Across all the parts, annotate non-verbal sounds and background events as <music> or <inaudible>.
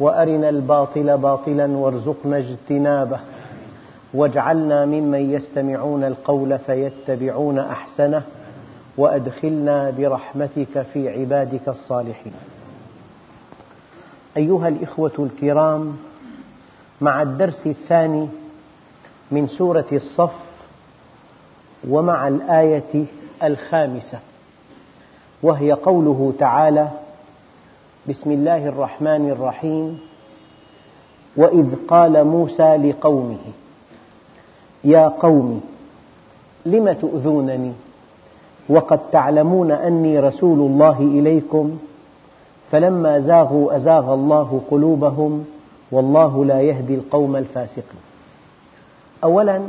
وأرنا الباطل باطلا وارزقنا اجتنابه. واجعلنا ممن يستمعون القول فيتبعون أحسنه وأدخلنا برحمتك في عبادك الصالحين. أيها الإخوة الكرام مع الدرس الثاني من سورة الصف ومع الآية الخامسة وهي قوله تعالى بسم الله الرحمن الرحيم. وإذ قال موسى لقومه يا قوم لم تؤذونني؟ وقد تعلمون أني رسول الله إليكم. فلما زاغوا أزاغ الله قلوبهم والله لا يهدي القوم الفاسقين. أولا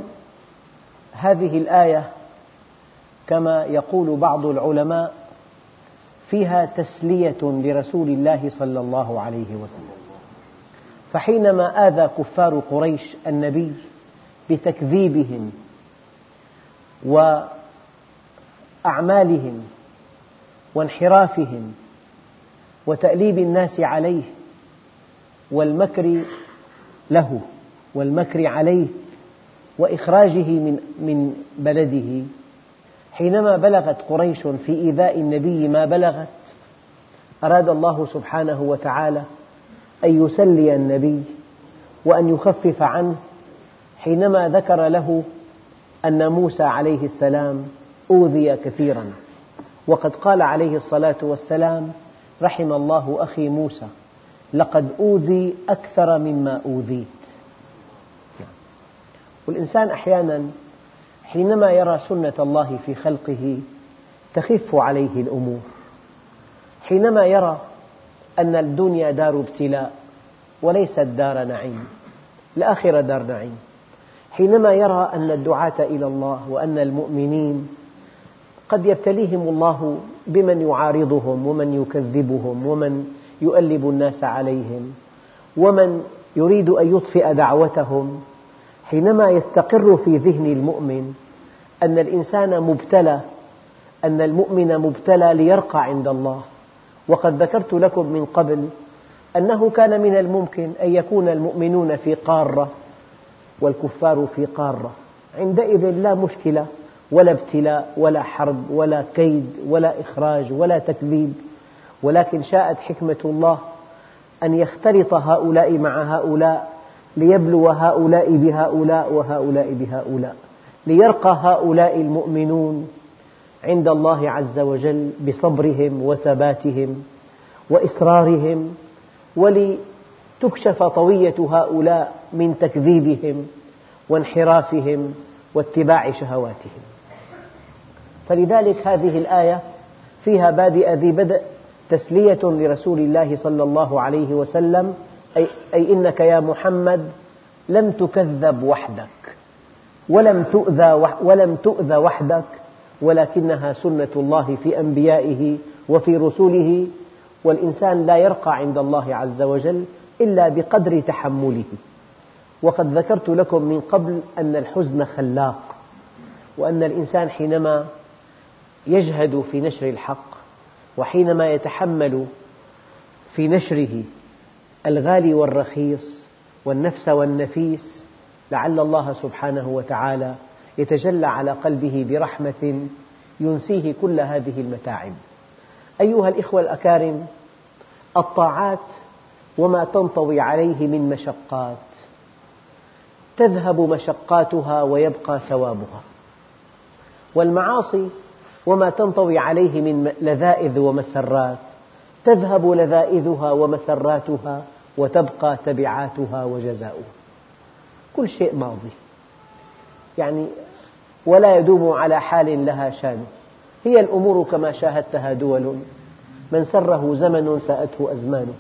هذه الآية كما يقول بعض العلماء فيها تسلية لرسول الله صلى الله عليه وسلم. فحينما آذى كفار قريش النبي بتكذيبهم وأعمالهم وانحرافهم وتأليب الناس عليه والمكر له والمكر عليه وإخراجه من بلده حينما بلغت قريش في إيذاء النبي ما بلغت أراد الله سبحانه وتعالى أن يسلي النبي وأن يخفف عنه حينما ذكر له أن موسى عليه السلام أوذي كثيرا. وقد قال عليه الصلاة والسلام رحم الله أخي موسى لقد أوذي أكثر مما أوذيت. والإنسان أحيانا حينما يرى سنة الله في خلقه تخف عليه الأمور. حينما يرى أن الدنيا دار ابتلاء وليست دار نعيم الآخرة دار نعيم. حينما يرى أن الدعاة إلى الله وأن المؤمنين قد يبتليهم الله بمن يعارضهم ومن يكذبهم ومن يؤلب الناس عليهم ومن يريد أن يطفئ دعوتهم حينما يستقر في ذهن المؤمن أن الإنسان مبتلى أن المؤمن مبتلى ليرقى عند الله. وقد ذكرت لكم من قبل أنه كان من الممكن أن يكون المؤمنون في قارة والكفار في قارة. عندئذ لا مشكلة ولا ابتلاء ولا حرب ولا كيد ولا إخراج ولا تكذيب. ولكن شاءت حكمة الله أن يختلط هؤلاء مع هؤلاء ليبلو هؤلاء بهؤلاء وهؤلاء بهؤلاء ليرقى هؤلاء المؤمنون عند الله عز وجل بصبرهم وثباتهم وإصرارهم ولتكشف طوية هؤلاء من تكذيبهم وانحرافهم واتباع شهواتهم. فلذلك هذه الآية فيها بادئ ذي بدء تسلية لرسول الله صلى الله عليه وسلم أي, إنك يا محمد لم تكذب وحدك ولم تؤذى, ولم تؤذى وحدك ولكنها سنة الله في أنبيائه وفي رسله والإنسان لا يرقى عند الله عز وجل إلا بقدر تحمله. وقد ذكرت لكم من قبل أن الحزن خلاق وأن الإنسان حينما يجهد في نشر الحق وحينما يتحمل في نشره الغالي والرخيص والنفس والنفيس لعل الله سبحانه وتعالى يتجلى على قلبه برحمة ينسيه كل هذه المتاعب. أيها الإخوة الأكارم الطاعات وما تنطوي عليه من مشقات تذهب مشقاتها ويبقى ثوابها. والمعاصي وما تنطوي عليه من لذائذ ومسرات تذهب لذائذها ومسراتها وتبقى تبعاتها وجزاؤها. كل شيء ماضي. يعني ولا يدوم على حال لها شان. هي الأمور كما شاهدتها دول. من سره زمن ساءته أزمانه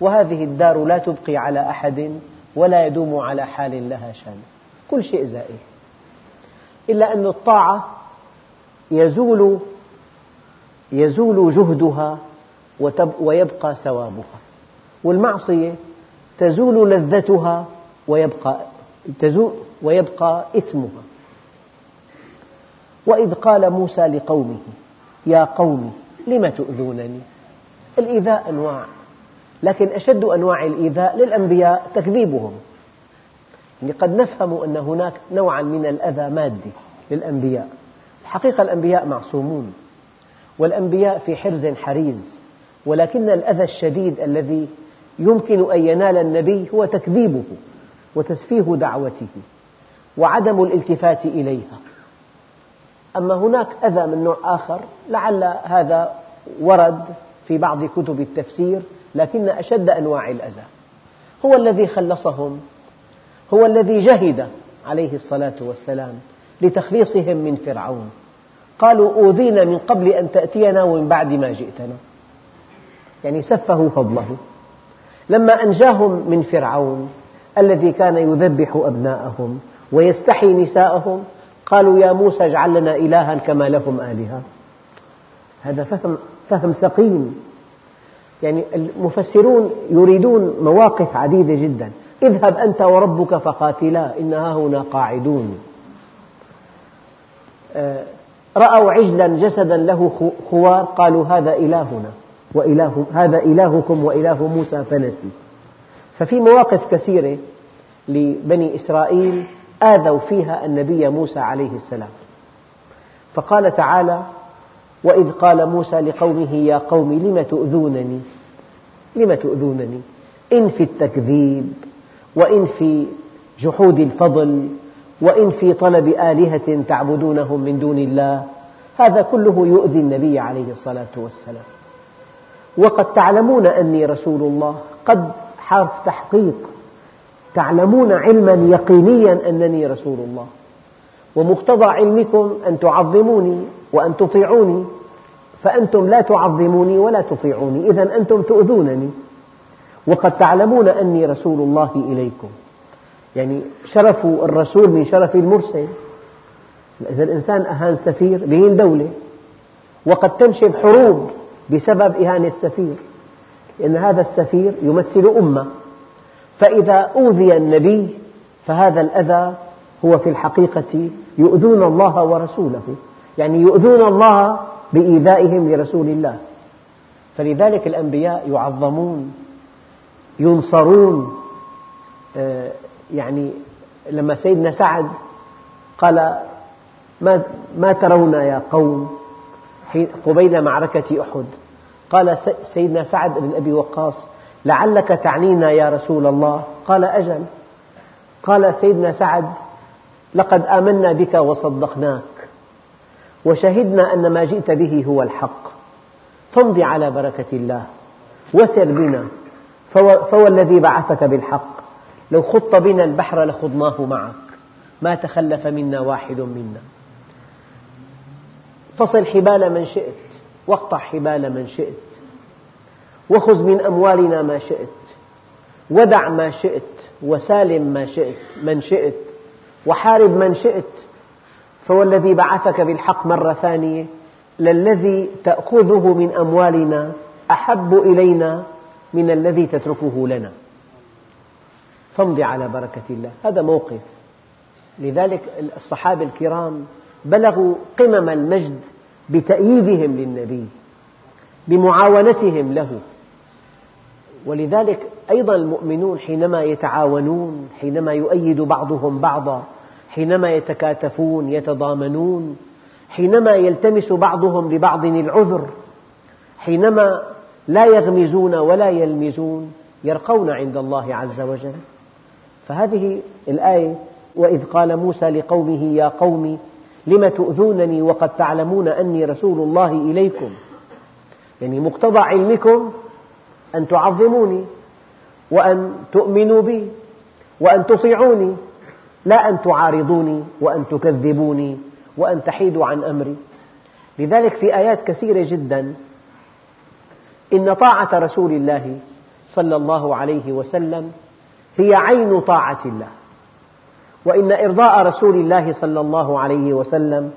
وهذه الدار لا تبقي على أحد ولا يدوم على حال لها شان. كل شيء زائل. إلا أن الطاعة يزول يزول جهدها ويبقى ثوابها. والمعصية تزول لذتها ويبقى, تزول ويبقى إثمها. وإذ قال موسى لقومه يا قوم لم تؤذونني؟ الإيذاء أنواع لكن أشد أنواع الإيذاء للأنبياء تكذيبهم. يعني قد نفهم أن هناك نوعا من الأذى مادي للأنبياء. الحقيقة الأنبياء معصومون والأنبياء في حرز حريز ولكن الأذى الشديد الذي يمكن أن ينال النبي هو تكذيبه وتسفيه دعوته وعدم الالتفات إليها. أما هناك أذى من نوع آخر لعل هذا ورد في بعض كتب التفسير لكن أشد أنواع الأذى. هو الذي خلصهم هو الذي جهد عليه الصلاة والسلام لتخليصهم من فرعون. قالوا أوذينا من قبل أن تأتينا ومن بعد ما جئتنا. يعني سفهوا فضله. لما أنجاهم من فرعون الذي كان يذبح أبناءهم ويستحي نساءهم قالوا يا موسى اجعل لنا إلها كما لهم آلهة. هذا فهم, فهم سقيم. يعني المفسرون يريدون مواقف عديدة جدا. اذهب أنت وربك فقاتلا إنها هنا قاعدون. آه، رأوا عجلا جسدا له خوار قالوا هذا إلهنا. وإله هذا إلهكم وإله موسى فنسي. ففي مواقف كثيرة لبني إسرائيل آذوا فيها النبي موسى عليه السلام. فقال تعالى وإذ قال موسى لقومه يا قوم لم تؤذونني؟ لم تؤذونني؟ إن في التكذيب وإن في جحود الفضل وإن في طلب آلهة تعبدونهم من دون الله هذا كله يؤذي النبي عليه الصلاة والسلام. وقد تعلمون أني رسول الله. قد حرف تحقيق. تعلمون علما يقينيا أنني رسول الله. ومقتضى علمكم أن تعظموني وأن تطيعوني. فأنتم لا تعظموني ولا تطيعوني. إذا أنتم تؤذونني. وقد تعلمون أني رسول الله إليكم. يعني شرف الرسول من شرف المرسل. إذا الإنسان أهان سفير بين دولة. وقد تنشب حروب. بسبب إهانة السفير لأن هذا السفير يمثل أمة. فإذا أوذي النبي فهذا الأذى هو في الحقيقة يؤذون الله ورسوله يعني يؤذون الله بإيذائهم لرسول الله. فلذلك الأنبياء يعظمون ينصرون آه، يعني لما سيدنا سعد قال ما ترون يا قوم قبيل معركة أحد. قال سيدنا سعد بن أبي وقاص لعلك تعنينا يا رسول الله؟ قال أجل. قال سيدنا سعد لقد آمنا بك وصدقناك وشهدنا أن ما جئت به هو الحق. فامض على بركة الله وسر بنا فهو الذي بعثك بالحق. لو خط بنا البحر لخضناه معك. ما تخلف منا واحد منا. فصل حبال من شئت واقطع حبال من شئت وخذ من أموالنا ما شئت ودع ما شئت وسالم ما شئت من شئت وحارب من شئت فهو الذي بعثك بالحق مرة ثانية للذي تأخذه من أموالنا أحب إلينا من الذي تتركه لنا. فامض على بركة الله. هذا موقف. لذلك الصحابة الكرام بلغوا قمم المجد بتأييدهم للنبي بمعاونتهم له. ولذلك أيضا المؤمنون حينما يتعاونون حينما يؤيد بعضهم بعضا حينما يتكاتفون يتضامنون حينما يلتمس بعضهم لبعض العذر حينما لا يغمزون ولا يلمزون يرقون عند الله عز وجل. فهذه الآية وإذ قال موسى لقومه يا قوم لم تؤذونني وقد تعلمون أني رسول الله إليكم؟ يعني مقتضى علمكم أن تعظموني وأن تؤمنوا بي وأن تطيعوني لا أن تعارضوني وأن تكذبوني وأن تحيدوا عن أمري. لذلك في آيات كثيرة جدا إن طاعة رسول الله صلى الله عليه وسلم هي عين طاعة الله. وإن إرضاء رسول الله صلى الله عليه وسلم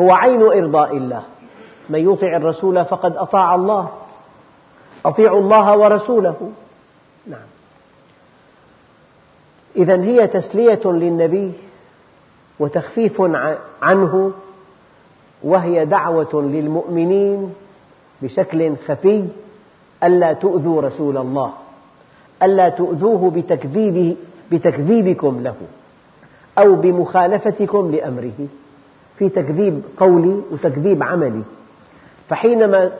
هو عين إرضاء الله. من يطع الرسول فقد أطاع الله. أطيعوا الله ورسوله. نعم. إذا هي تسلية للنبي وتخفيف عنه وهي دعوة للمؤمنين بشكل خفي ألا تؤذوا رسول الله ألا تؤذوه بتكذيبه بتكذيبكم له. أو بمخالفتكم لأمره في تكذيب قولي وتكذيب عملي. فحينما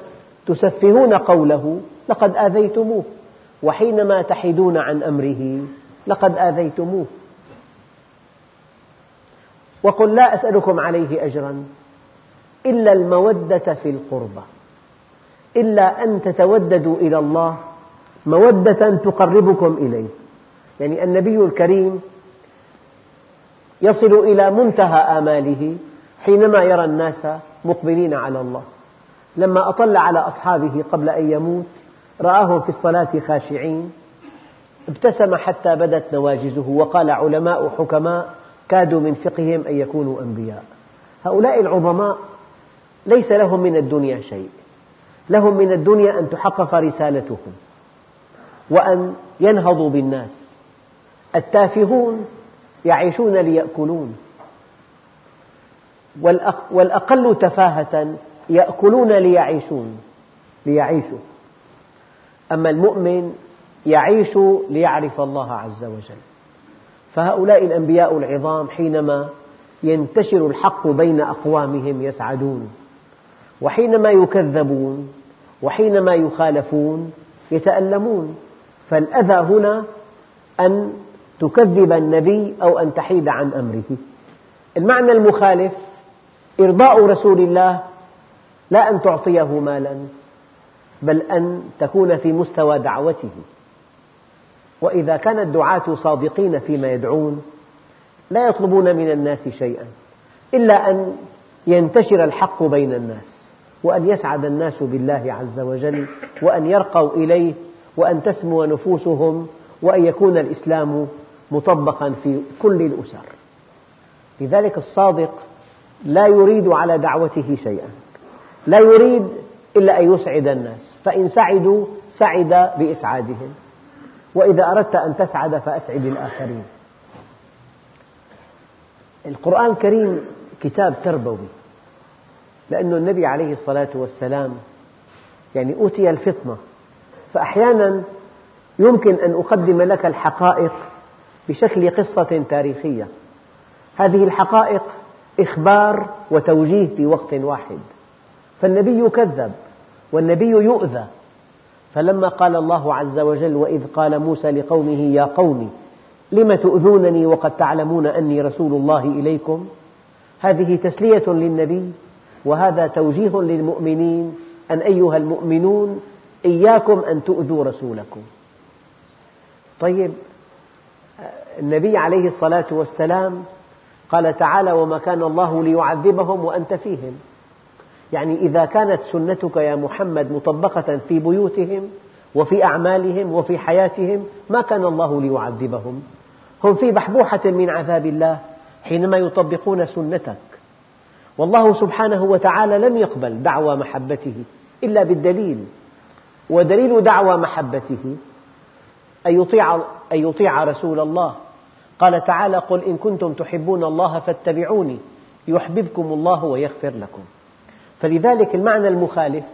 تسفهون قوله لقد آذيتموه وحينما تحيدون عن أمره لقد آذيتموه. وقل لا أسألكم عليه أجرا إلا المودة في القربى إلا أن تتوددوا إلى الله مودة تقربكم إليه. يعني النبي الكريم يصل إلى منتهى آماله حينما يرى الناس مقبلين على الله. لما أطل على أصحابه قبل أن يموت رآهم في الصلاة خاشعين. ابتسم حتى بدت نواجذه وقال علماء حكماء كادوا من فقههم أن يكونوا أنبياء. هؤلاء العظماء ليس لهم من الدنيا شيء. لهم من الدنيا أن تحقق رسالتهم وأن ينهضوا بالناس. التافهون يعيشون ليأكلون. والأقل تفاهة يأكلون ليعيشون ليعيشوا. أما المؤمن يعيش ليعرف الله عز وجل. فهؤلاء الأنبياء العظام حينما ينتشر الحق بين أقوامهم يسعدون. وحينما يكذبون وحينما يخالفون يتألمون. فالأذى هنا أن تكذب النبي أو أن تحيد عن أمره. المعنى المخالف إرضاء رسول الله لا أن تعطيه مالا بل أن تكون في مستوى دعوته. وإذا كان الدعاة صادقين فيما يدعون لا يطلبون من الناس شيئا إلا أن ينتشر الحق بين الناس وأن يسعد الناس بالله عز وجل وأن يرقوا إليه وأن تسمو نفوسهم وأن يكون الإسلام مطبقا في كل الأسر. لذلك الصادق لا يريد على دعوته شيئا. لا يريد إلا أن يسعد الناس. فإن سعدوا سعد بإسعادهم. وإذا أردت أن تسعد فأسعد الآخرين. القرآن الكريم كتاب تربوي. لأن النبي عليه الصلاة والسلام يعني أوتي الفطنة. فأحيانا يمكن أن أقدم لك الحقائق بشكل قصة تاريخية. هذه الحقائق إخبار وتوجيه في وقت واحد. فالنبي يكذب والنبي يؤذى. فلما قال الله عز وجل وإذ قال موسى لقومه يا قوم لم تؤذونني وقد تعلمون أني رسول الله إليكم؟ هذه تسلية للنبي وهذا توجيه للمؤمنين أن أيها المؤمنون إياكم أن تؤذوا رسولكم. طيب النبي عليه الصلاة والسلام قال تعالى وما كان الله ليعذبهم وأنت فيهم. يعني إذا كانت سنتك يا محمد مطبقة في بيوتهم وفي أعمالهم وفي حياتهم ما كان الله ليعذبهم؟ هم في بحبوحة من عذاب الله حينما يطبقون سنتك. والله سبحانه وتعالى لم يقبل دعوى محبته إلا بالدليل ودليل دعوى محبته. أن يطيع, أن يطيع رسول الله. قال تعالى قل إن كنتم تحبون الله فاتبعوني يحببكم الله ويغفر لكم. فلذلك المعنى المخالف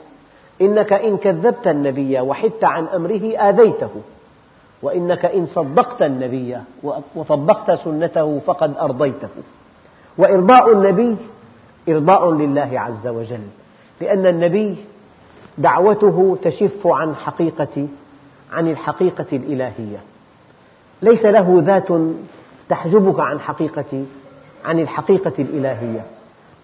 إنك إن كذبت النبي وحدت عن أمره آذيته وإنك إن صدقت النبي وطبقت سنته فقد أرضيته. وإرضاء النبي إرضاء لله عز وجل لأن النبي دعوته تشف عن حقيقة عن الحقيقة الإلهية. ليس له ذات تحجبك عن حقيقة عن الحقيقة الإلهية.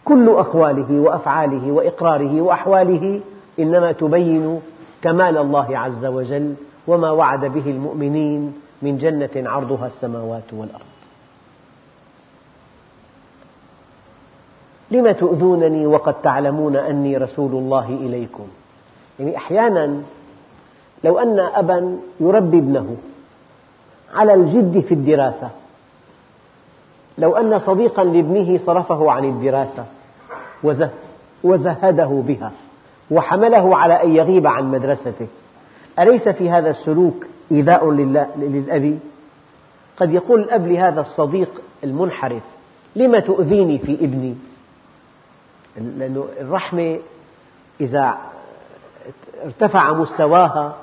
كل أقواله وأفعاله وإقراره وأحواله إنما تبين كمال الله عز وجل وما وعد به المؤمنين من جنة عرضها السماوات والأرض. لم تؤذونني وقد تعلمون أني رسول الله إليكم؟ يعني أحيانا لو أن أبا يربي ابنه على الجد في الدراسة. لو أن صديقا لابنه صرفه عن الدراسة. وزهده بها. وحمله على أن يغيب عن مدرسته. أليس في هذا السلوك إيذاء للأب؟ قد يقول الأب لهذا الصديق المنحرف لم تؤذيني في ابني؟ لأن الرحمة إذا ارتفع مستواها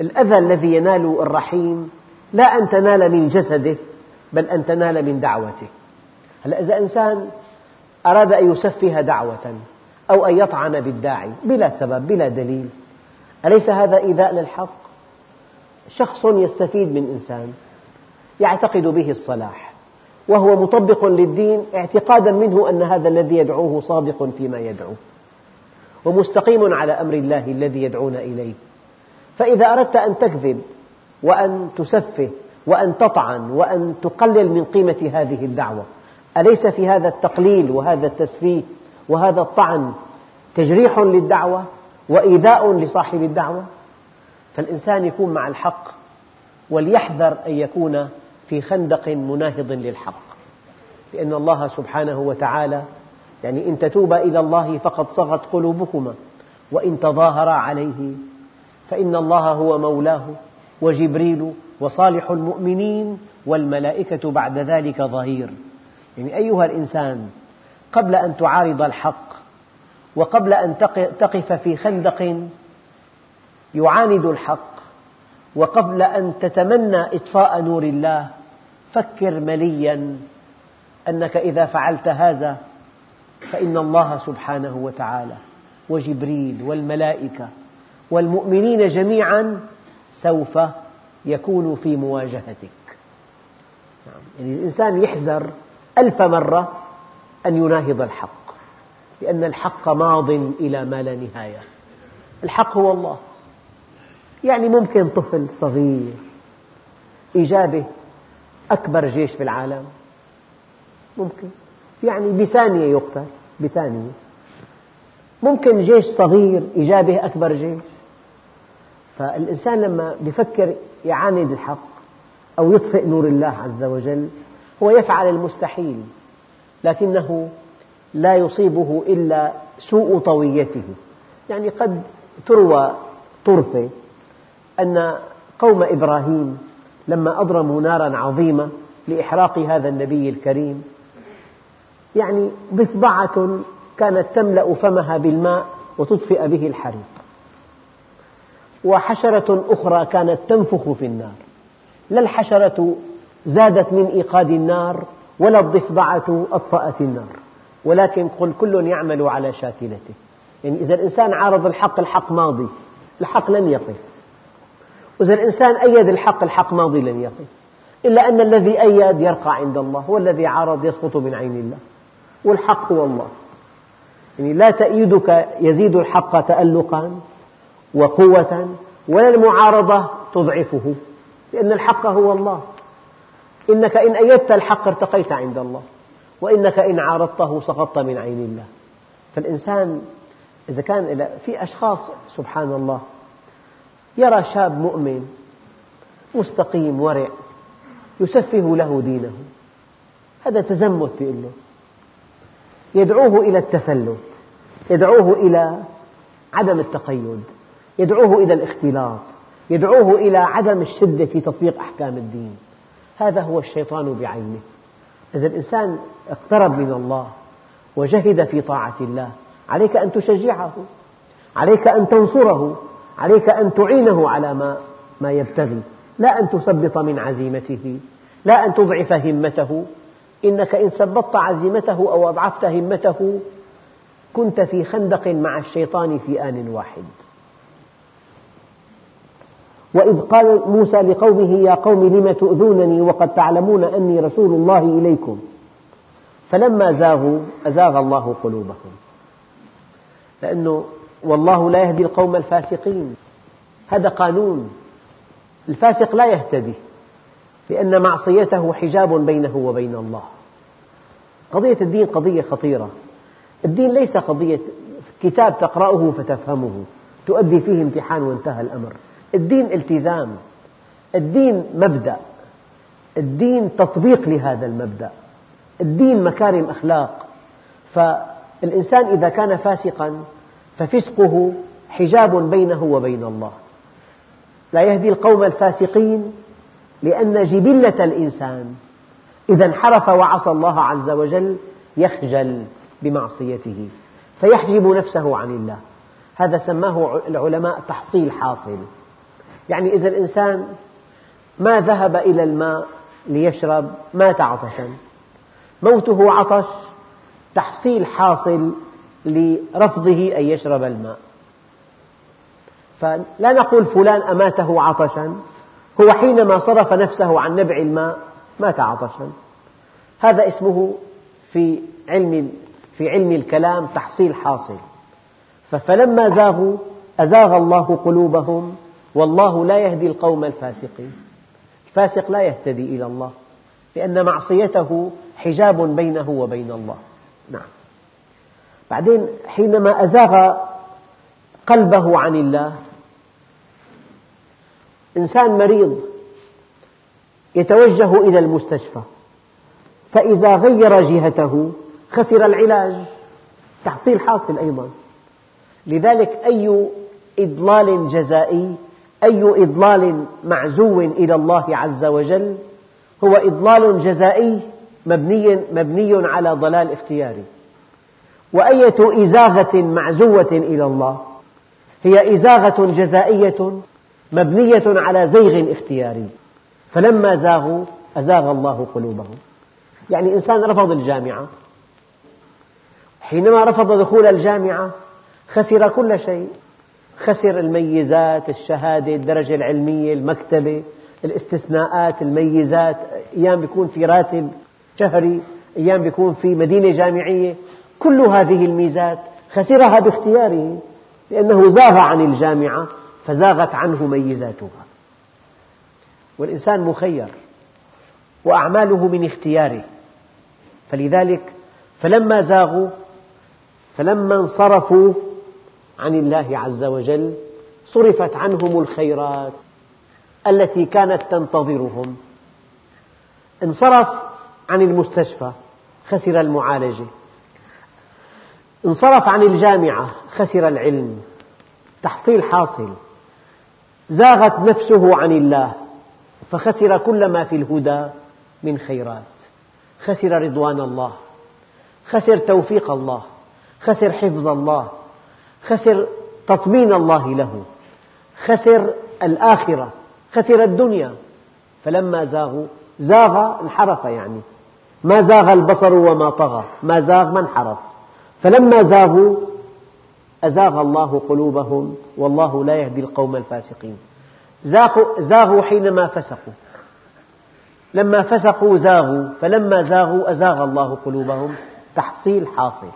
الأذى الذي ينال الرحيم لا أن تنال من جسده بل أن تنال من دعوته هلا إذا إنسان أراد أن يسفه دعوة أو أن يطعن بالداعي بلا سبب بلا دليل أليس هذا إيذاء للحق؟ شخص يستفيد من إنسان يعتقد به الصلاح وهو مطبق للدين اعتقادا منه أن هذا الذي يدعوه صادق فيما يدعو ومستقيم على أمر الله الذي يدعون إليه فإذا أردت أن تكذب وأن تسفه وأن تطعن وأن تقلل من قيمة هذه الدعوة أليس في هذا التقليل وهذا التسفيه وهذا الطعن تجريح للدعوة وإيذاء لصاحب الدعوة؟ فالإنسان يكون مع الحق وليحذر أن يكون في خندق مناهض للحق. لأن الله سبحانه وتعالى يعني إن تتوبا إلى الله فقد صغت قلوبكما وإن تظاهرا عليه فإن الله هو مولاه وجبريل وصالح المؤمنين والملائكة بعد ذلك ظهير. يعني أيها الإنسان قبل أن تعارض الحق وقبل أن تقف في خندق يعاند الحق وقبل أن تتمنى إطفاء نور الله فكر مليا أنك إذا فعلت هذا فإن الله سبحانه وتعالى وجبريل والملائكة والمؤمنين جميعا سوف يكون في مواجهتك. يعني الإنسان يحذر ألف مرة أن يناهض الحق لأن الحق ماض إلى ما لا نهاية. الحق هو الله. يعني ممكن طفل صغير إجابة أكبر جيش في العالم. ممكن. يعني بثانية يقتل بثانية. ممكن جيش صغير إجابة أكبر جيش. فالإنسان لما يفكر يعاند الحق أو يطفئ نور الله عز وجل هو يفعل المستحيل لكنه لا يصيبه إلا سوء طويته. يعني قد تروى طرفة أن قوم إبراهيم لما أضرموا نارا عظيمة لإحراق هذا النبي الكريم يعني ضفدعة كانت تملأ فمها بالماء وتطفئ به الحريق. وحشرة أخرى كانت تنفخ في النار. لا الحشرة زادت من إيقاد النار ولا الضفدعة أطفأت النار. ولكن قل كل يعمل على شاكلته. يعني إذا الإنسان عارض الحق الحق ماضي. الحق لن يقف وإذا الإنسان أيد الحق الحق ماضي لن يقف إلا أن الذي أيد يرقى عند الله والذي عارض يسقط من عين الله. والحق هو الله. يعني لا تأييدك يزيد الحق تألقا وقوة ولا المعارضة تضعفه لأن الحق هو الله. إنك إن أيدت الحق ارتقيت عند الله وإنك إن عارضته سقطت من عين الله. فالإنسان إذا كان في أشخاص سبحان الله يرى شاب مؤمن مستقيم ورع يسفه له دينه. هذا تزمت بيقول له يدعوه إلى التفلت يدعوه إلى عدم التقيد. يدعوه إلى الاختلاط يدعوه إلى عدم الشدة في تطبيق أحكام الدين. هذا هو الشيطان بعينه. إذا الإنسان اقترب من الله وجهد في طاعة الله عليك أن تشجعه عليك أن تنصره عليك أن تعينه على ما, ما يبتغي. لا أن تثبط من عزيمته لا أن تضعف همته. إنك إن ثبطت عزيمته أو أضعفت همته كنت في خندق مع الشيطان في آن واحد. وإذ قال موسى لقومه يا قوم لم تؤذونني وقد تعلمون أني رسول الله إليكم؟ فلما زاغوا أزاغ الله قلوبهم. لأنه والله لا يهدي القوم الفاسقين. هذا قانون. الفاسق لا يهتدي لأن معصيته حجاب بينه وبين الله. قضية الدين قضية خطيرة. الدين ليس قضية كتاب تقرأه فتفهمه. تؤدي فيه امتحان وانتهى الأمر. الدين التزام الدين مبدأ الدين تطبيق لهذا المبدأ الدين مكارم أخلاق. فالإنسان إذا كان فاسقا ففسقه حجاب بينه وبين الله. لا يهدي القوم الفاسقين لأن جبلة الإنسان إذا انحرف وعصى الله عز وجل يخجل بمعصيته فيحجب نفسه عن الله. هذا سماه العلماء تحصيل حاصل. يعني إذا الإنسان ما ذهب إلى الماء ليشرب مات عطشا. موته عطش تحصيل حاصل لرفضه أن يشرب الماء. فلا نقول فلان أماته عطشا هو حينما صرف نفسه عن نبع الماء مات عطشا. هذا اسمه في علم في علم الكلام تحصيل حاصل. فلما زاغوا أزاغ الله قلوبهم والله لا يهدي القوم الفاسقين. الفاسق لا يهتدي إلى الله لأن معصيته حجاب بينه وبين الله. نعم. بعدين حينما أزاغ قلبه عن الله إنسان مريض يتوجه إلى المستشفى فإذا غير جهته خسر العلاج تحصيل حاصل أيضا. لذلك أي إضلال جزائي أي إضلال معزو إلى الله عز وجل هو إضلال جزائي مبني, مبني على ضلال اختياري. وأية إزاغة معزوة إلى الله؟ هي إزاغة جزائية مبنية على زيغ اختياري. فلما زاغوا أزاغ الله قلوبهم. يعني إنسان رفض الجامعة. حينما رفض دخول الجامعة خسر كل شيء. خسر الميزات الشهادة الدرجة العلمية المكتبة الاستثناءات الميزات أيام يكون في راتب شهري أيام يكون في مدينة جامعية. كل هذه الميزات خسرها باختياره لأنه زاغ عن الجامعة فزاغت عنه ميزاتها. والإنسان مخير وأعماله من اختياره. فلذلك فلما زاغوا فلما انصرفوا عن الله عز وجل صرفت عنهم الخيرات التي كانت تنتظرهم. انصرف عن المستشفى خسر المعالجة. انصرف عن الجامعة خسر العلم. تحصيل حاصل. زاغت نفسه عن الله فخسر كل ما في الهدى من خيرات. خسر رضوان الله خسر توفيق الله خسر حفظ الله. خسر تطمين الله له خسر الآخرة خسر الدنيا. فلما زاغوا زاغ انحرف يعني. ما زاغ البصر وما طغى ما زاغ ما انحرف. فلما زاغوا أزاغ الله قلوبهم والله لا يهدي القوم الفاسقين. زاغوا حينما فسقوا. لما فسقوا زاغوا فلما زاغوا أزاغ الله قلوبهم. تحصيل حاصل.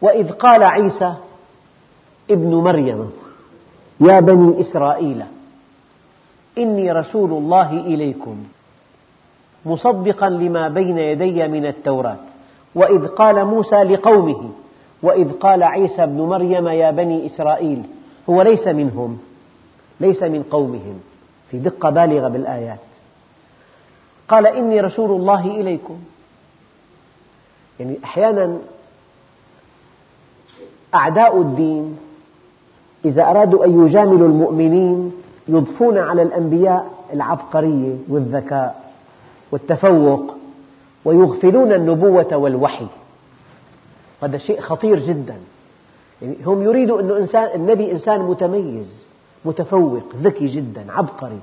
وإذ قال عيسى ابن مريم يا بني إسرائيل إني رسول الله إليكم مصدقا لما بين يدي من التوراة وإذ قال موسى لقومه وإذ قال عيسى ابن مريم يا بني إسرائيل هو ليس منهم ليس من قومهم. في دقة بالغة بالآيات. قال إني رسول الله إليكم. يعني أحيانا أعداء الدين. إذا أرادوا أن يجاملوا المؤمنين يضفون على الأنبياء العبقرية والذكاء والتفوق ويغفلون النبوة والوحي. هذا شيء خطير جدا. يعني هم يريدوا أن إنسان النبي إنسان متميز متفوق ذكي جدا عبقري.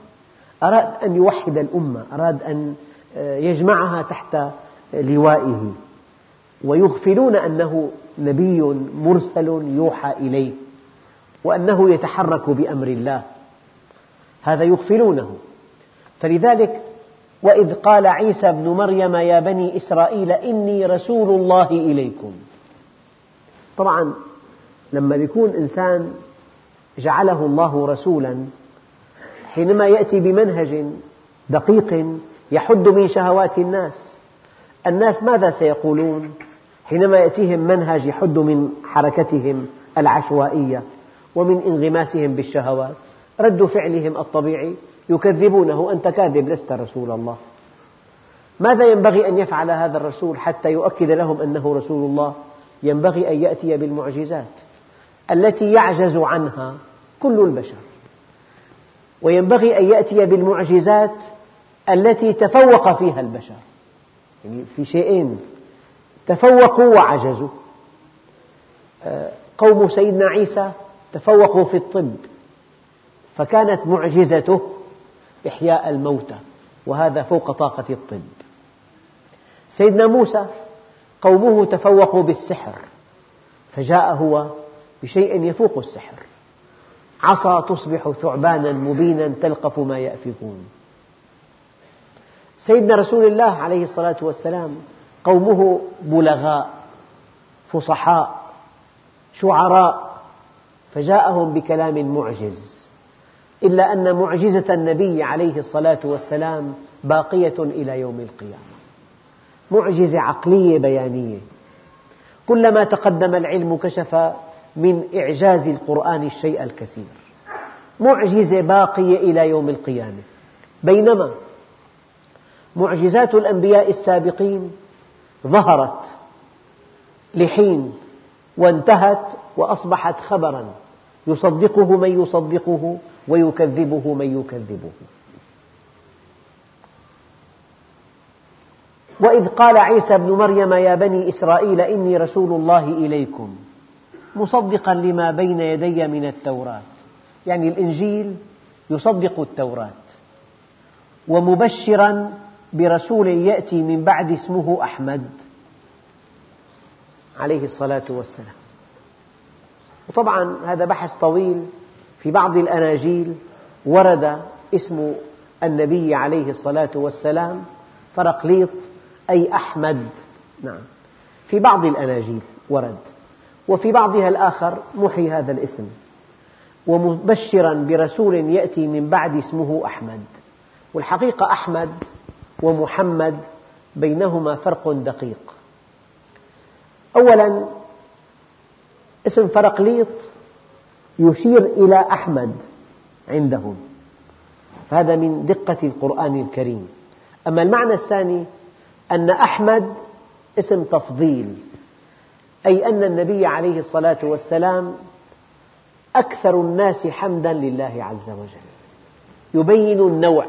أراد أن يوحد الأمة أراد أن آه، يجمعها تحت لوائه. ويغفلون أنه نبي مرسل يوحى إليه وأنه يتحرك بأمر الله. هذا يغفلونه فلذلك وإذ قال عيسى ابن مريم يا بني إسرائيل إني رسول الله إليكم. طبعا لما يكون إنسان جعله الله رسولا حينما يأتي بمنهج دقيق يحد من شهوات الناس الناس ماذا سيقولون؟ حينما يأتيهم منهج يحد من حركتهم العشوائية ومن انغماسهم بالشهوات رد فعلهم الطبيعي يكذبونه أنت كاذب لست رسول الله. ماذا ينبغي أن يفعل هذا الرسول حتى يؤكد لهم أنه رسول الله؟ ينبغي أن يأتي بالمعجزات التي يعجز عنها كل البشر. وينبغي أن يأتي بالمعجزات التي تفوق فيها البشر. يعني في شيئين تفوقوا وعجزوا. آه، قوم سيدنا عيسى تفوقوا في الطب فكانت معجزته إحياء الموتى وهذا فوق طاقة الطب. سيدنا موسى قومه تفوقوا بالسحر فجاء هو بشيء يفوق السحر. عصا تصبح ثعبانا مبينا تلقف ما يأفكون. سيدنا رسول الله عليه الصلاة والسلام قومه بلغاء فصحاء شعراء فجاءهم بكلام معجز. إلا أن معجزة النبي عليه الصلاة والسلام باقية إلى يوم القيامة. معجزة عقلية بيانية. كلما تقدم العلم كشف من إعجاز القرآن الشيء الكثير. معجزة باقية إلى يوم القيامة. بينما معجزات الأنبياء السابقين ظهرت لحين وانتهت وأصبحت خبرا. يصدقه من يصدقه ويكذبه من يكذبه. وإذ قال عيسى بن مريم يا بني إسرائيل إني رسول الله إليكم مصدقا لما بين يدي من التوراة. يعني الإنجيل يصدق التوراة. ومبشرا برسول يأتي من بعد اسمه أحمد. عليه الصلاة والسلام. وطبعا هذا بحث طويل في بعض الأناجيل ورد اسم النبي عليه الصلاة والسلام فرقليط أي أحمد. نعم. في بعض الأناجيل ورد. وفي بعضها الآخر محي هذا الاسم. ومبشرا برسول يأتي من بعد اسمه أحمد. والحقيقة أحمد ومحمد بينهما فرق دقيق. أولا اسم فرقليط يشير إلى أحمد عندهم. هذا من دقة القرآن الكريم. أما المعنى الثاني أن أحمد اسم تفضيل أي أن النبي عليه الصلاة والسلام أكثر الناس حمدا لله عز وجل. يبين النوع.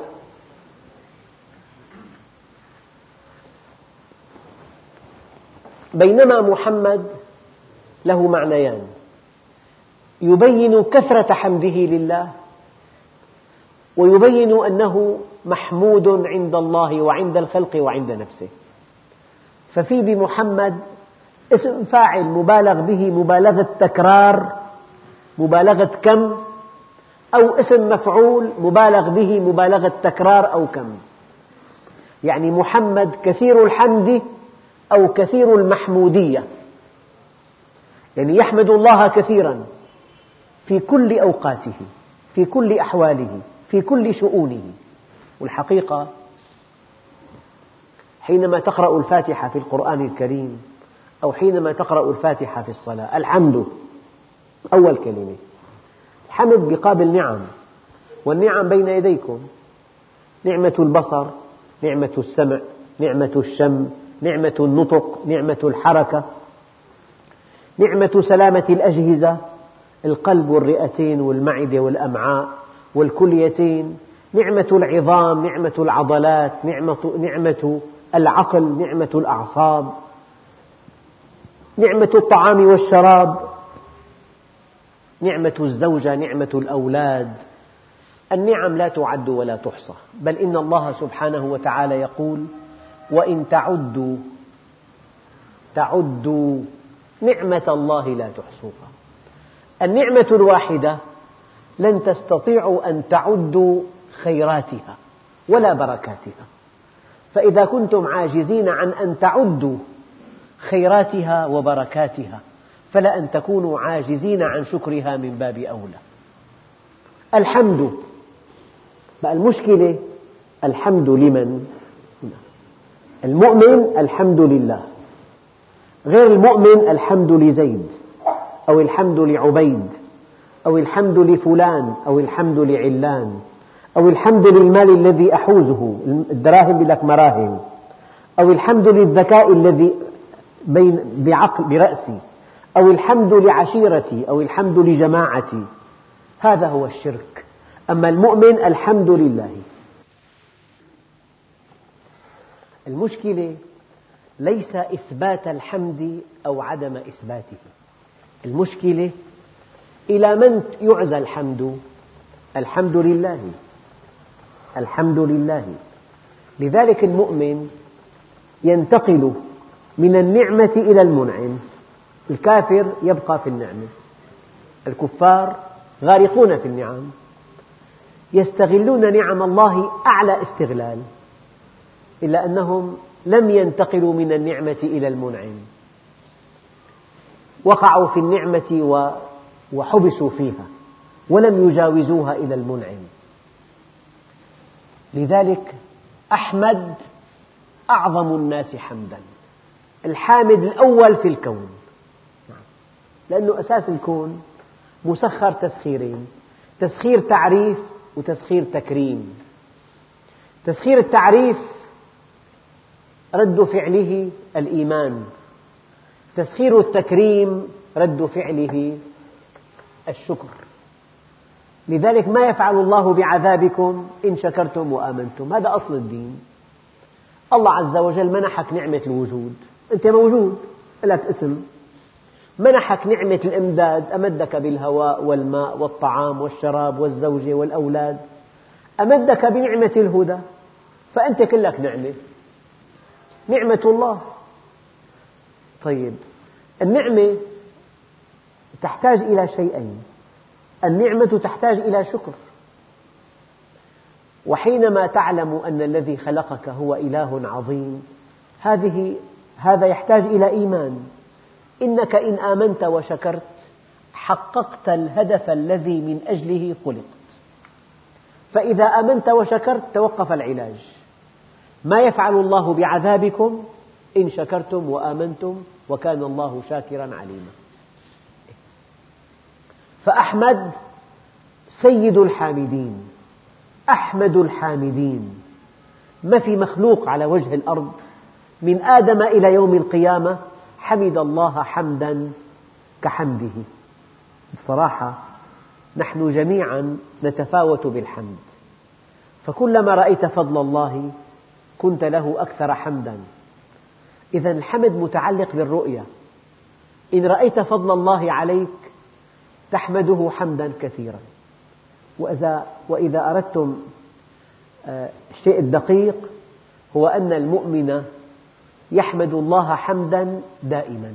بينما محمد له معنيان. يبين كثرة حمده لله ويبين أنه محمود عند الله وعند الخلق وعند نفسه. ففي بمحمد اسم فاعل مبالغ به مبالغة تكرار مبالغة كم أو اسم مفعول مبالغ به مبالغة تكرار أو كم. يعني محمد كثير الحمد أو كثير المحمودية. يعني يحمد الله كثيرا في كل أوقاته في كل أحواله في كل شؤونه. والحقيقة حينما تقرأ الفاتحة في القرآن الكريم أو حينما تقرأ الفاتحة في الصلاة الحمد أول كلمة. الحمد بقابل نعم والنعم بين يديكم. نعمة البصر نعمة السمع نعمة الشم نعمة النطق نعمة الحركة نعمة سلامة الأجهزة القلب والرئتين والمعدة والأمعاء والكليتين نعمة العظام نعمة العضلات نعمة, نعمة العقل نعمة الأعصاب نعمة الطعام والشراب نعمة الزوجة نعمة الأولاد. النعم لا تعد ولا تحصى بل إن الله سبحانه وتعالى يقول وإن تعدوا تعدوا نعمة الله لا تحصوها. النعمة الواحدة لن تستطيعوا أن تعدوا خيراتها ولا بركاتها. فإذا كنتم عاجزين عن أن تعدوا خيراتها وبركاتها فلا أن تكونوا عاجزين عن شكرها من باب أولى. الحمد بقى المشكلة؟ الحمد لمن؟ المؤمن الحمد لله. غير المؤمن الحمد لزيد أو الحمد لعبيد أو الحمد لفلان أو الحمد لعلان أو الحمد للمال الذي أحوزه الدراهم لك مراهم أو الحمد للذكاء الذي بين بعقل برأسي أو الحمد لعشيرتي أو الحمد لجماعتي. هذا هو الشرك. أما المؤمن الحمد لله. المشكلة ليس إثبات الحمد أو عدم إثباته. المشكلة إلى من يعزى الحمد؟ الحمد لله. الحمد لله. لذلك المؤمن ينتقل من النعمة إلى المنعم. الكافر يبقى في النعمة. الكفار غارقون في النعم. يستغلون نعم الله أعلى استغلال. إلا أنهم لم ينتقلوا من النعمة إلى المنعم. وقعوا في النعمة وحبسوا فيها ولم يجاوزوها إلى المنعم. لذلك أحمد أعظم الناس حمدا الحامد الأول في الكون. لأن أساس الكون مسخر تسخيرين تسخير تعريف وتسخير تكريم. تسخير التعريف رد فعله الإيمان. تسخير التكريم رد فعله الشكر. لذلك ما يفعل الله بعذابكم إن شكرتم وآمنتم. هذا أصل الدين. الله عز وجل منحك نعمة الوجود. أنت موجود لك اسم. منحك نعمة الإمداد أمدك بالهواء والماء والطعام والشراب والزوجة والأولاد. أمدك بنعمة الهدى. فأنت كلك نعمة. نعمة الله. طيب النعمة تحتاج إلى شيئين. النعمة تحتاج إلى شكر. وحينما تعلم أن الذي خلقك هو إله عظيم هذه هذا يحتاج إلى إيمان. إنك إن آمنت وشكرت حققت الهدف الذي من أجله خلقت. فإذا آمنت وشكرت توقف العلاج. ما يفعل الله بعذابكم إن شكرتم وآمنتم وكان الله شاكرا عليما. فأحمد سيد الحامدين أحمد الحامدين. ما في مخلوق على وجه الأرض من آدم إلى يوم القيامة حمد الله حمدا كحمده. بصراحة نحن جميعا نتفاوت بالحمد. فكلما رأيت فضل الله كنت له أكثر حمدا. إذا الحمد متعلق بالرؤية. إن رأيت فضل الله عليك تحمده حمدا كثيرا. وإذا, وإذا أردتم آه، الشيء الدقيق هو أن المؤمن يحمد الله حمدا دائما.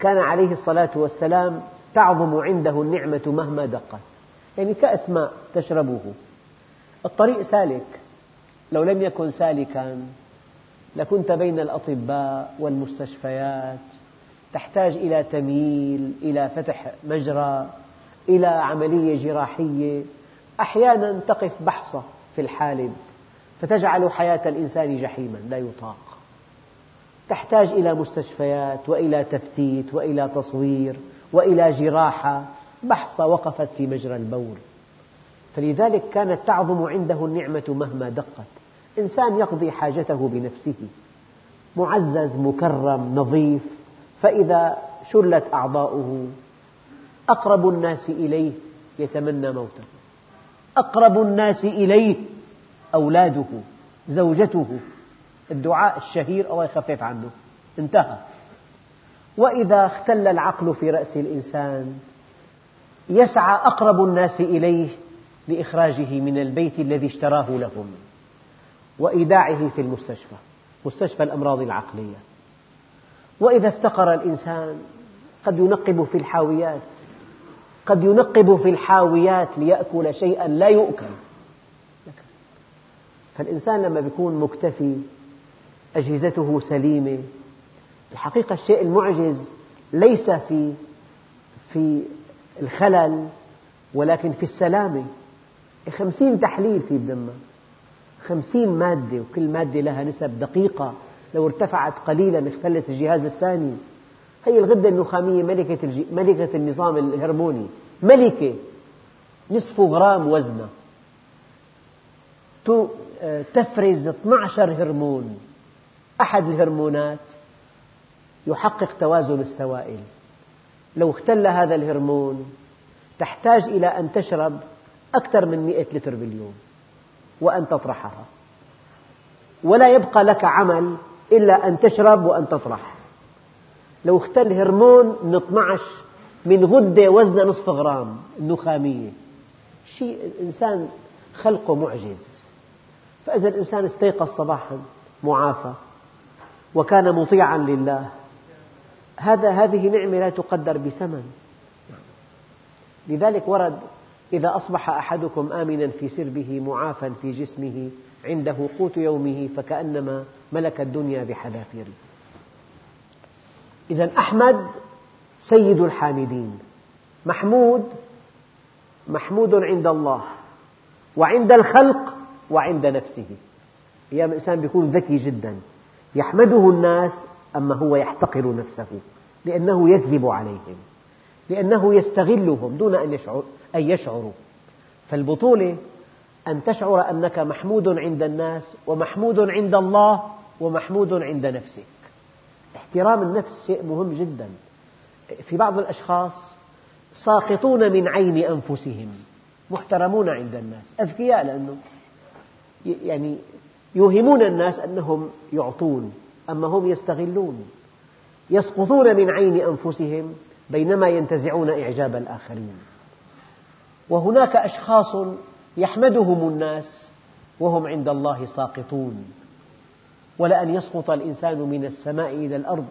كان عليه الصلاة والسلام تعظم عنده النعمة مهما دقت. يعني كأس ماء تشربه. الطريق سالك. لو لم يكن سالكا لكنت بين الأطباء والمستشفيات. تحتاج إلى تمييل إلى فتح مجرى إلى عملية جراحية. أحيانا تقف بحصة في الحالب فتجعل حياة الإنسان جحيما لا يطاق. تحتاج إلى مستشفيات وإلى تفتيت وإلى تصوير وإلى جراحة. بحصة وقفت في مجرى البول. فلذلك كانت تعظم عنده النعمة مهما دقت. إنسان يقضي حاجته بنفسه. معزز مكرم نظيف. فإذا شلت أعضاؤه أقرب الناس إليه يتمنى موته. أقرب الناس إليه أولاده زوجته. الدعاء الشهير الله يخفف عنه. انتهى. وإذا اختل العقل في رأس الإنسان يسعى أقرب الناس إليه لإخراجه من البيت الذي اشتراه لهم. وإيداعه في المستشفى مستشفى الأمراض العقلية. وإذا افتقر الإنسان قد ينقب في الحاويات قد ينقب في الحاويات ليأكل شيئا لا يؤكل. فالإنسان لما يكون مكتفي أجهزته سليمة. الحقيقة الشيء المعجز ليس في في الخلل ولكن في السلامة. خمسين تحليل في بدمك خمسين مادة وكل مادة لها نسب دقيقة. لو ارتفعت قليلا اختلت الجهاز الثاني. هي الغدة النخامية ملكة, ملكة النظام الهرموني. ملكة نصف غرام وزنها تفرز 12 هرمون. أحد الهرمونات يحقق توازن السوائل. لو اختل هذا الهرمون تحتاج إلى أن تشرب أكثر من 100 لتر باليوم. وأن تطرحها. ولا يبقى لك عمل إلا أن تشرب وأن تطرح. لو اختل هرمون من 12 من غدة وزنها نصف غرام النخامية شيء الإنسان خلقه معجز. فإذا الإنسان استيقظ صباحا معافى وكان مطيعا لله هذا هذه نعمة لا تقدر بثمن. لذلك ورد إذا أصبح أحدكم آمنا في سربه معافى في جسمه عنده قوت يومه فكأنما ملك الدنيا بحذافيره. إذا أحمد سيد الحامدين. محمود محمود عند الله وعند الخلق وعند نفسه. أيام الإنسان يكون ذكي جدا. يحمده الناس أما هو يحتقر نفسه؟ لأنه يكذب عليهم. لأنه يستغلهم دون أن, يشعر أن يشعروا. فالبطولة أن تشعر أنك محمود عند الناس ومحمود عند الله ومحمود عند نفسك. احترام النفس شيء مهم جدا. في بعض الأشخاص ساقطون من عين أنفسهم محترمون عند الناس أذكياء لأنه يعني يوهمون الناس أنهم يعطون أما هم يستغلون. يسقطون من عين أنفسهم بينما ينتزعون إعجاب الآخرين. وهناك أشخاص يحمدهم الناس وهم عند الله ساقطون. ولأن يسقط الإنسان من السماء إلى الأرض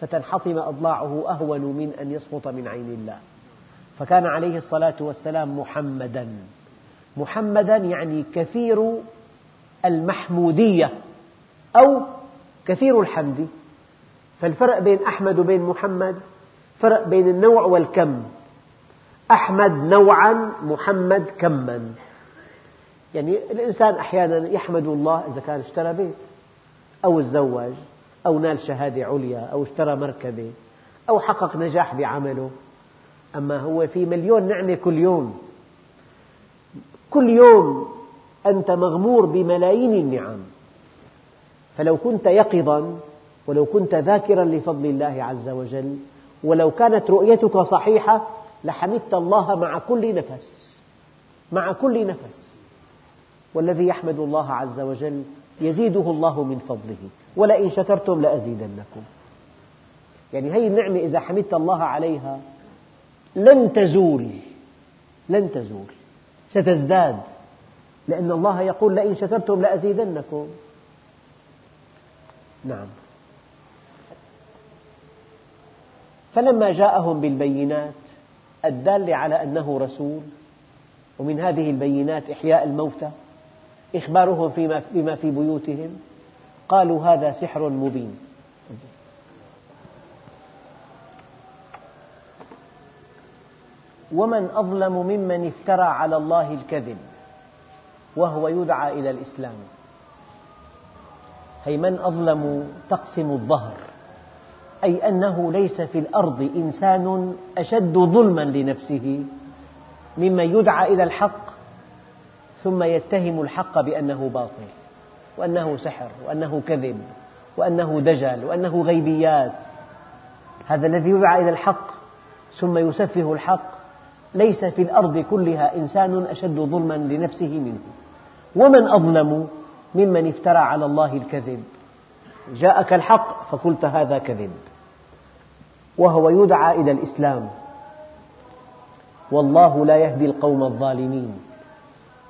فتنحطم أضلاعه أهون من أن يسقط من عين الله. فكان عليه الصلاة والسلام محمدا. محمدا يعني كثير المحمودية أو كثير الحمد. فالفرق بين أحمد وبين محمد فرق بين النوع والكم. أحمد نوعا محمد كما. يعني الإنسان أحيانا يحمد الله إذا كان اشترى بيت أو تزوج أو نال شهادة عليا أو اشترى مركبة أو حقق نجاح بعمله. أما هو في مليون نعمة كل يوم. كل يوم أنت مغمور بملايين النعم. فلو كنت يقظا ولو كنت ذاكرا لفضل الله عز وجل ولو كانت رؤيتك صحيحة لحمدت الله مع كل نفس. مع كل نفس. والذي يحمد الله عز وجل يزيده الله من فضله. ولئن شكرتم لأزيدنكم. يعني هذه النعمة إذا حمدت الله عليها لن تزول. لن تزول. ستزداد. لأن الله يقول لئن شكرتم لأزيدنكم. نعم. فلما جاءهم بالبينات الدالة على أنه رسول ومن هذه البينات إحياء الموتى إخبارهم فيما بما في بيوتهم قالوا هذا سحر مبين. ومن أظلم ممن افترى على الله الكذب وهو يدعى إلى الإسلام. أي من أظلم تقسم الظهر. أي أنه ليس في الأرض إنسان أشد ظلما لنفسه ممن يدعى إلى الحق ثم يتهم الحق بأنه باطل وأنه سحر وأنه كذب وأنه دجل وأنه غيبيات. هذا الذي يدعى إلى الحق ثم يسفه الحق. ليس في الأرض كلها إنسان أشد ظلما لنفسه منه. ومن أظلم ممن افترى على الله الكذب. جاءك الحق فقلت هذا كذب. وهو يدعى إلى الإسلام. والله لا يهدي القوم الظالمين.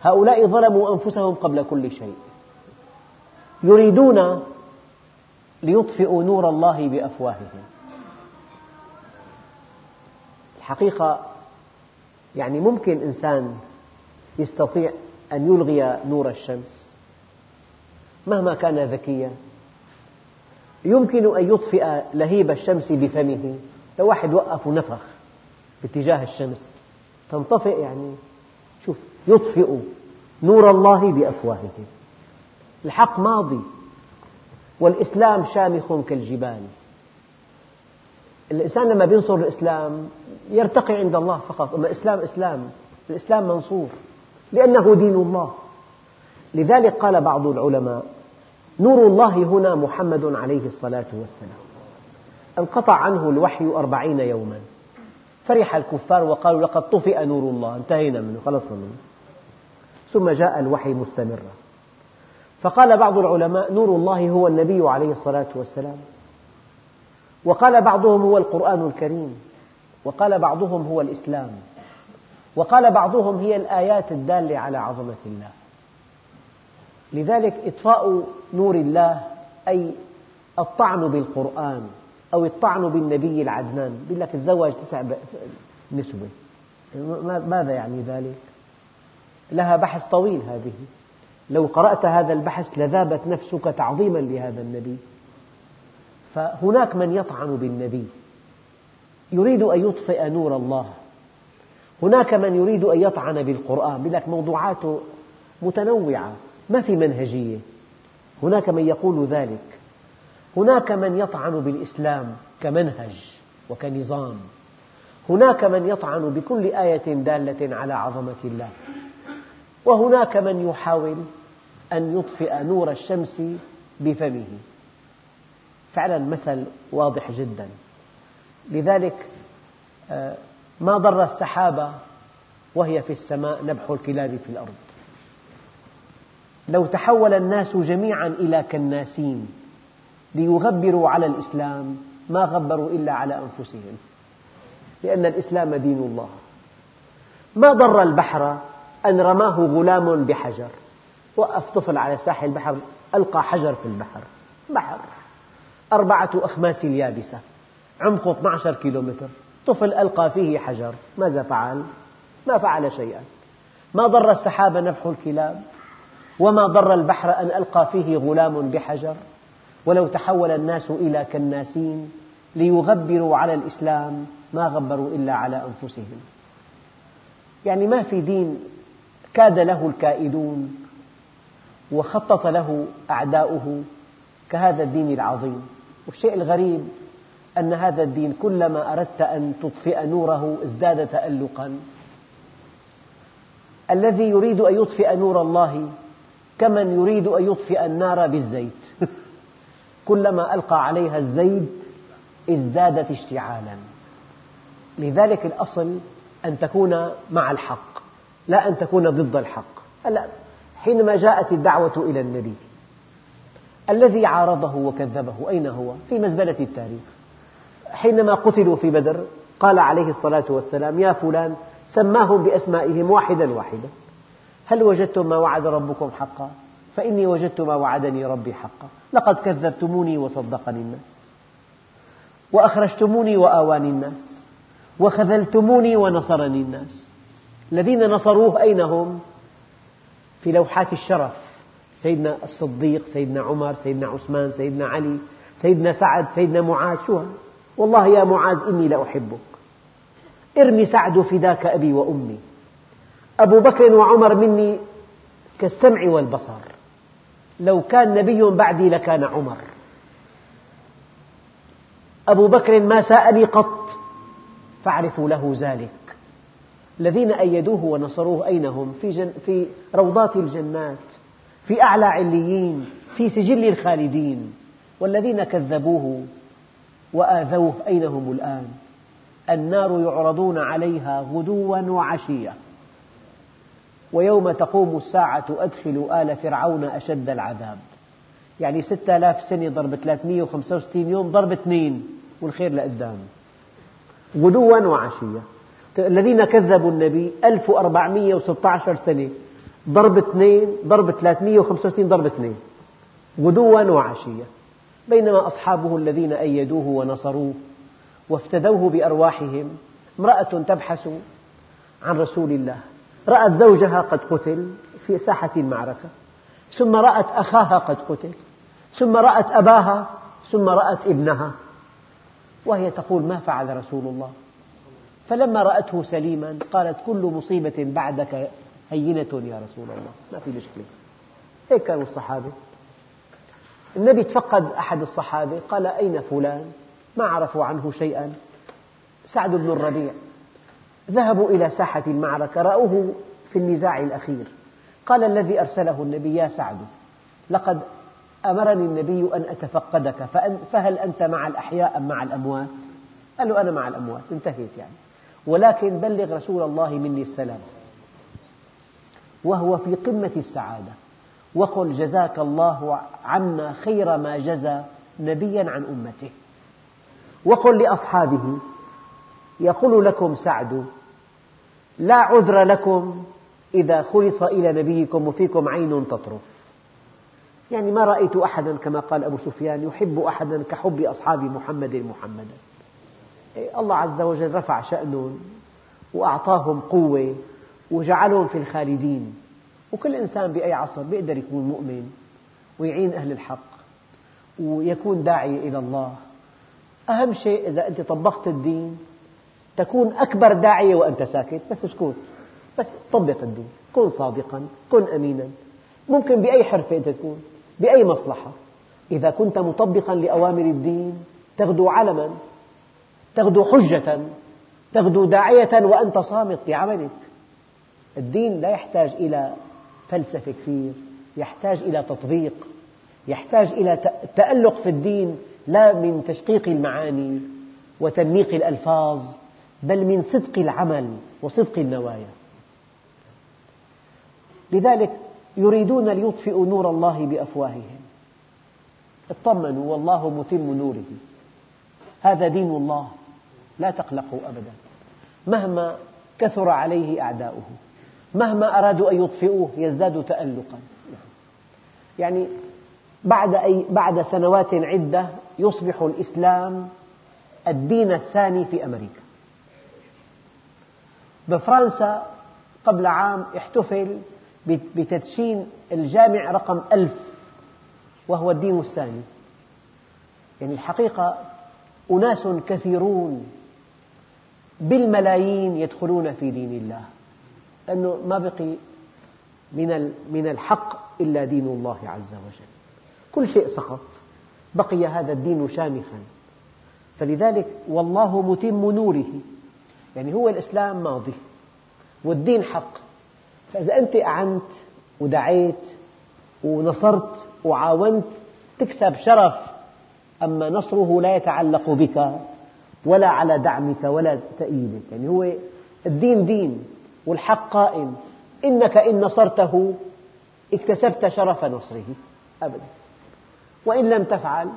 هؤلاء ظلموا أنفسهم قبل كل شيء. يريدون ليطفئوا نور الله بأفواههم. الحقيقة يعني ممكن إنسان يستطيع أن يلغي نور الشمس مهما كان ذكيا. يمكن أن يطفئ لهيب الشمس بفمه. لو واحد وقف ونفخ باتجاه الشمس تنطفئ يعني. شوف يطفئ نور الله بأفواههم الحق ماضي والإسلام شامخ كالجبال. الإنسان لما ينصر الإسلام يرتقي عند الله فقط. أما الإسلام إسلام الإسلام منصور لأنه دين الله. لذلك قال بعض العلماء نور الله هنا محمد عليه الصلاة والسلام. انقطع عنه الوحي أربعين يوما. فرح الكفار وقالوا لقد طفئ نور الله. انتهينا منه خلصنا منه. ثم جاء الوحي مستمرا. فقال بعض العلماء نور الله هو النبي عليه الصلاة والسلام. وقال بعضهم هو القرآن الكريم. وقال بعضهم هو الإسلام. وقال بعضهم هي الآيات الدالة على عظمة الله. لذلك إطفاء نور الله أي الطعن بالقرآن أو الطعن بالنبي العدنان. يقول لك تزوج تسع نسوة ماذا يعني ذلك؟ لها بحث طويل هذه. لو قرأت هذا البحث لذابت نفسك تعظيما لهذا النبي. فهناك من يطعن بالنبي. يريد أن يطفئ نور الله. هناك من يريد أن يطعن بالقرآن. يقول لك موضوعاته متنوعة. ما في منهجية. هناك من يقول ذلك. هناك من يطعن بالإسلام كمنهج وكنظام. هناك من يطعن بكل آية دالة على عظمة الله. وهناك من يحاول أن يطفئ نور الشمس بفمه. فعلا مثل واضح جدا. لذلك آه، ما ضر السحابة وهي في السماء نبح الكلاب في الأرض. لو تحول الناس جميعا إلى كناسين ليغبروا على الإسلام ما غبروا إلا على أنفسهم. لأن الإسلام دين الله. ما ضر البحر أن رماه غلام بحجر. وقف طفل على ساحل البحر ألقى حجر في البحر. بحر. أربعة أخماس اليابسة. عمقه 12 كيلومتر. طفل ألقى فيه حجر. ماذا فعل؟ ما فعل شيئا. ما ضر السحاب نبح الكلاب. وما ضر البحر أن ألقى فيه غلام بحجر؟ ولو تحول الناس إلى كناسين ليغبروا على الإسلام ما غبروا إلا على أنفسهم. يعني ما في دين كاد له الكائدون وخطط له أعداؤه كهذا الدين العظيم. والشيء الغريب أن هذا الدين كلما أردت أن تطفئ نوره ازداد تألقا الذي يريد أن يطفئ نور الله كمن يريد أن يطفئ النار بالزيت. <laughs> كلما ألقى عليها الزيت ازدادت اشتعالا. لذلك الأصل أن تكون مع الحق لا أن تكون ضد الحق. هلا حينما جاءت الدعوة إلى النبي الذي عارضه وكذبه أين هو؟ في مزبلة التاريخ. حينما قتلوا في بدر قال عليه الصلاة والسلام يا فلان سماهم بأسمائهم واحدا واحدا. هل وجدتم ما وعد ربكم حقا؟ فإني وجدت ما وعدني ربي حقا. لقد كذبتموني وصدقني الناس. وأخرجتموني وآواني الناس. وخذلتموني ونصرني الناس. الذين نصروه أين هم؟ في لوحات الشرف. سيدنا الصديق سيدنا عمر سيدنا عثمان سيدنا علي سيدنا سعد سيدنا معاذ. شو والله يا معاذ إني لأحبك. ارمي سعد فداك أبي وأمي. أبو بكر وعمر مني كالسمع والبصر. لو كان نبي بعدي لكان عمر. أبو بكر ما ساءني قط فاعرفوا له ذلك. الذين أيدوه ونصروه أين هم؟ في, جن في روضات الجنات في أعلى عليين في سجل الخالدين. والذين كذبوه وآذوه أين هم الآن؟ النار يعرضون عليها غدوا وعشيا ويوم تقوم الساعة أدخلوا آل فرعون أشد العذاب. يعني ستة آلاف سنة ضرب 365 يوم ضرب اثنين والخير لقدام. غدوا وعشيا الذين كذبوا النبي 1416 سنة ضرب اثنين ضرب 365 ضرب اثنين. غدوا وعشيا بينما أصحابه الذين أيدوه ونصروه وافتدوه بأرواحهم امرأة تبحث عن رسول الله. رأت زوجها قد قتل في ساحة المعركة ثم رأت أخاها قد قتل ثم رأت أباها ثم رأت ابنها وهي تقول ما فعل رسول الله؟ فلما رأته سليما قالت كل مصيبة بعدك هينة يا رسول الله. ما في مشكلة. هيك كانوا الصحابة. النبي تفقد أحد الصحابة قال أين فلان؟ ما عرفوا عنه شيئا. سعد بن الربيع. ذهبوا إلى ساحة المعركة رأوه في النزاع الأخير. قال الذي أرسله النبي يا سعد لقد أمرني النبي أن أتفقدك فهل أنت مع الأحياء أم مع الأموات؟ قال له أنا مع الأموات. انتهيت يعني. ولكن بلغ رسول الله مني السلام وهو في قمة السعادة وقل جزاك الله عنا خير ما جزى نبيا عن أمته. وقل لأصحابه يقول لكم سعد لا عذر لكم إذا خلص إلى نبيكم وفيكم عين تطرف. يعني ما رأيت أحدا كما قال أبو سفيان يحب أحدا كحب أصحاب محمد محمدا إيه، الله عز وجل رفع شأنهم وأعطاهم قوة وجعلهم في الخالدين. وكل إنسان بأي عصر يقدر يكون مؤمن ويعين أهل الحق ويكون داعية إلى الله. أهم شيء إذا أنت طبقت الدين تكون أكبر داعية وأنت ساكت بس اسكت. بس طبق الدين. كن صادقا كن أمينا. ممكن بأي حرفة أنت تكون بأي مصلحة. إذا كنت مطبقا لأوامر الدين تغدو علما تغدو حجة تغدو داعية وأنت صامت بعملك الدين لا يحتاج إلى فلسفة كثير يحتاج إلى تطبيق يحتاج إلى تألق في الدين لا من تشقيق المعاني وتنميق الألفاظ. بل من صدق العمل وصدق النوايا. لذلك يريدون ليطفئوا نور الله بأفواههم. اطمنوا والله متم نوره. هذا دين الله لا تقلقوا أبدا. مهما كثر عليه أعداؤه مهما أرادوا أن يطفئوه يزداد تألقا. يعني بعد, أي بعد سنوات عدة يصبح الإسلام الدين الثاني في أمريكا. بفرنسا قبل عام احتفل بتدشين الجامع رقم ألف وهو الدين الثاني. يعني الحقيقة أناس كثيرون بالملايين يدخلون في دين الله لأنه ما بقي من الحق إلا دين الله عز وجل. كل شيء سقط بقي هذا الدين شامخا. فلذلك والله متم نوره. يعني هو الإسلام ماضي والدين حق. فإذا أنت أعنت ودعيت ونصرت وعاونت تكسب شرف أما نصره لا يتعلق بك ولا على دعمك ولا تأييدك. يعني هو الدين دين والحق قائم. إنك إن نصرته اكتسبت شرف نصره أبدا. وإن لم تفعل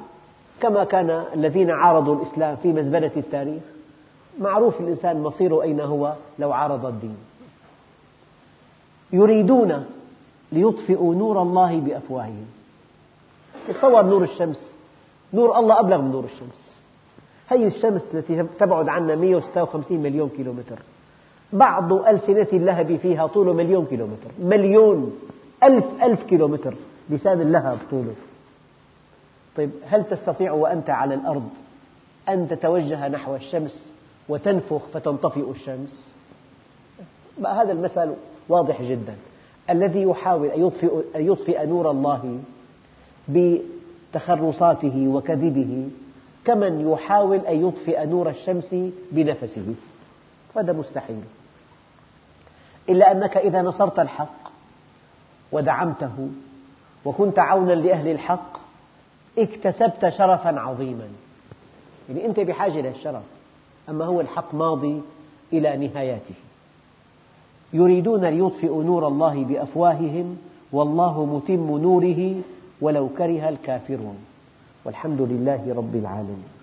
كما كان الذين عارضوا الإسلام في مزبلة التاريخ معروف الإنسان مصيره أين هو؟ لو عارض الدين. يريدون ليطفئوا نور الله بأفواههم. تصور نور الشمس. نور الله أبلغ من نور الشمس. هي الشمس التي تبعد عنا 156 مليون كيلومتر. بعض ألسنة اللهب فيها طوله مليون كيلومتر. مليون ألف ألف كيلومتر لسان اللهب طوله. طيب هل تستطيع وأنت على الأرض أن تتوجه نحو الشمس وتنفخ فتنطفئ الشمس. هذا المثل واضح جدا. الذي يحاول أن يطفئ, أن يطفئ نور الله بتخرصاته وكذبه كمن يحاول أن يطفئ نور الشمس بنفسه. هذا مستحيل. إلا أنك إذا نصرت الحق ودعمته وكنت عونا لأهل الحق اكتسبت شرفا عظيما. يعني أنت بحاجة للشرف أما هو الحق ماضي إلى نهاياته. يريدون ليطفئوا نور الله بأفواههم والله متم نوره ولو كره الكافرون. والحمد لله رب العالمين.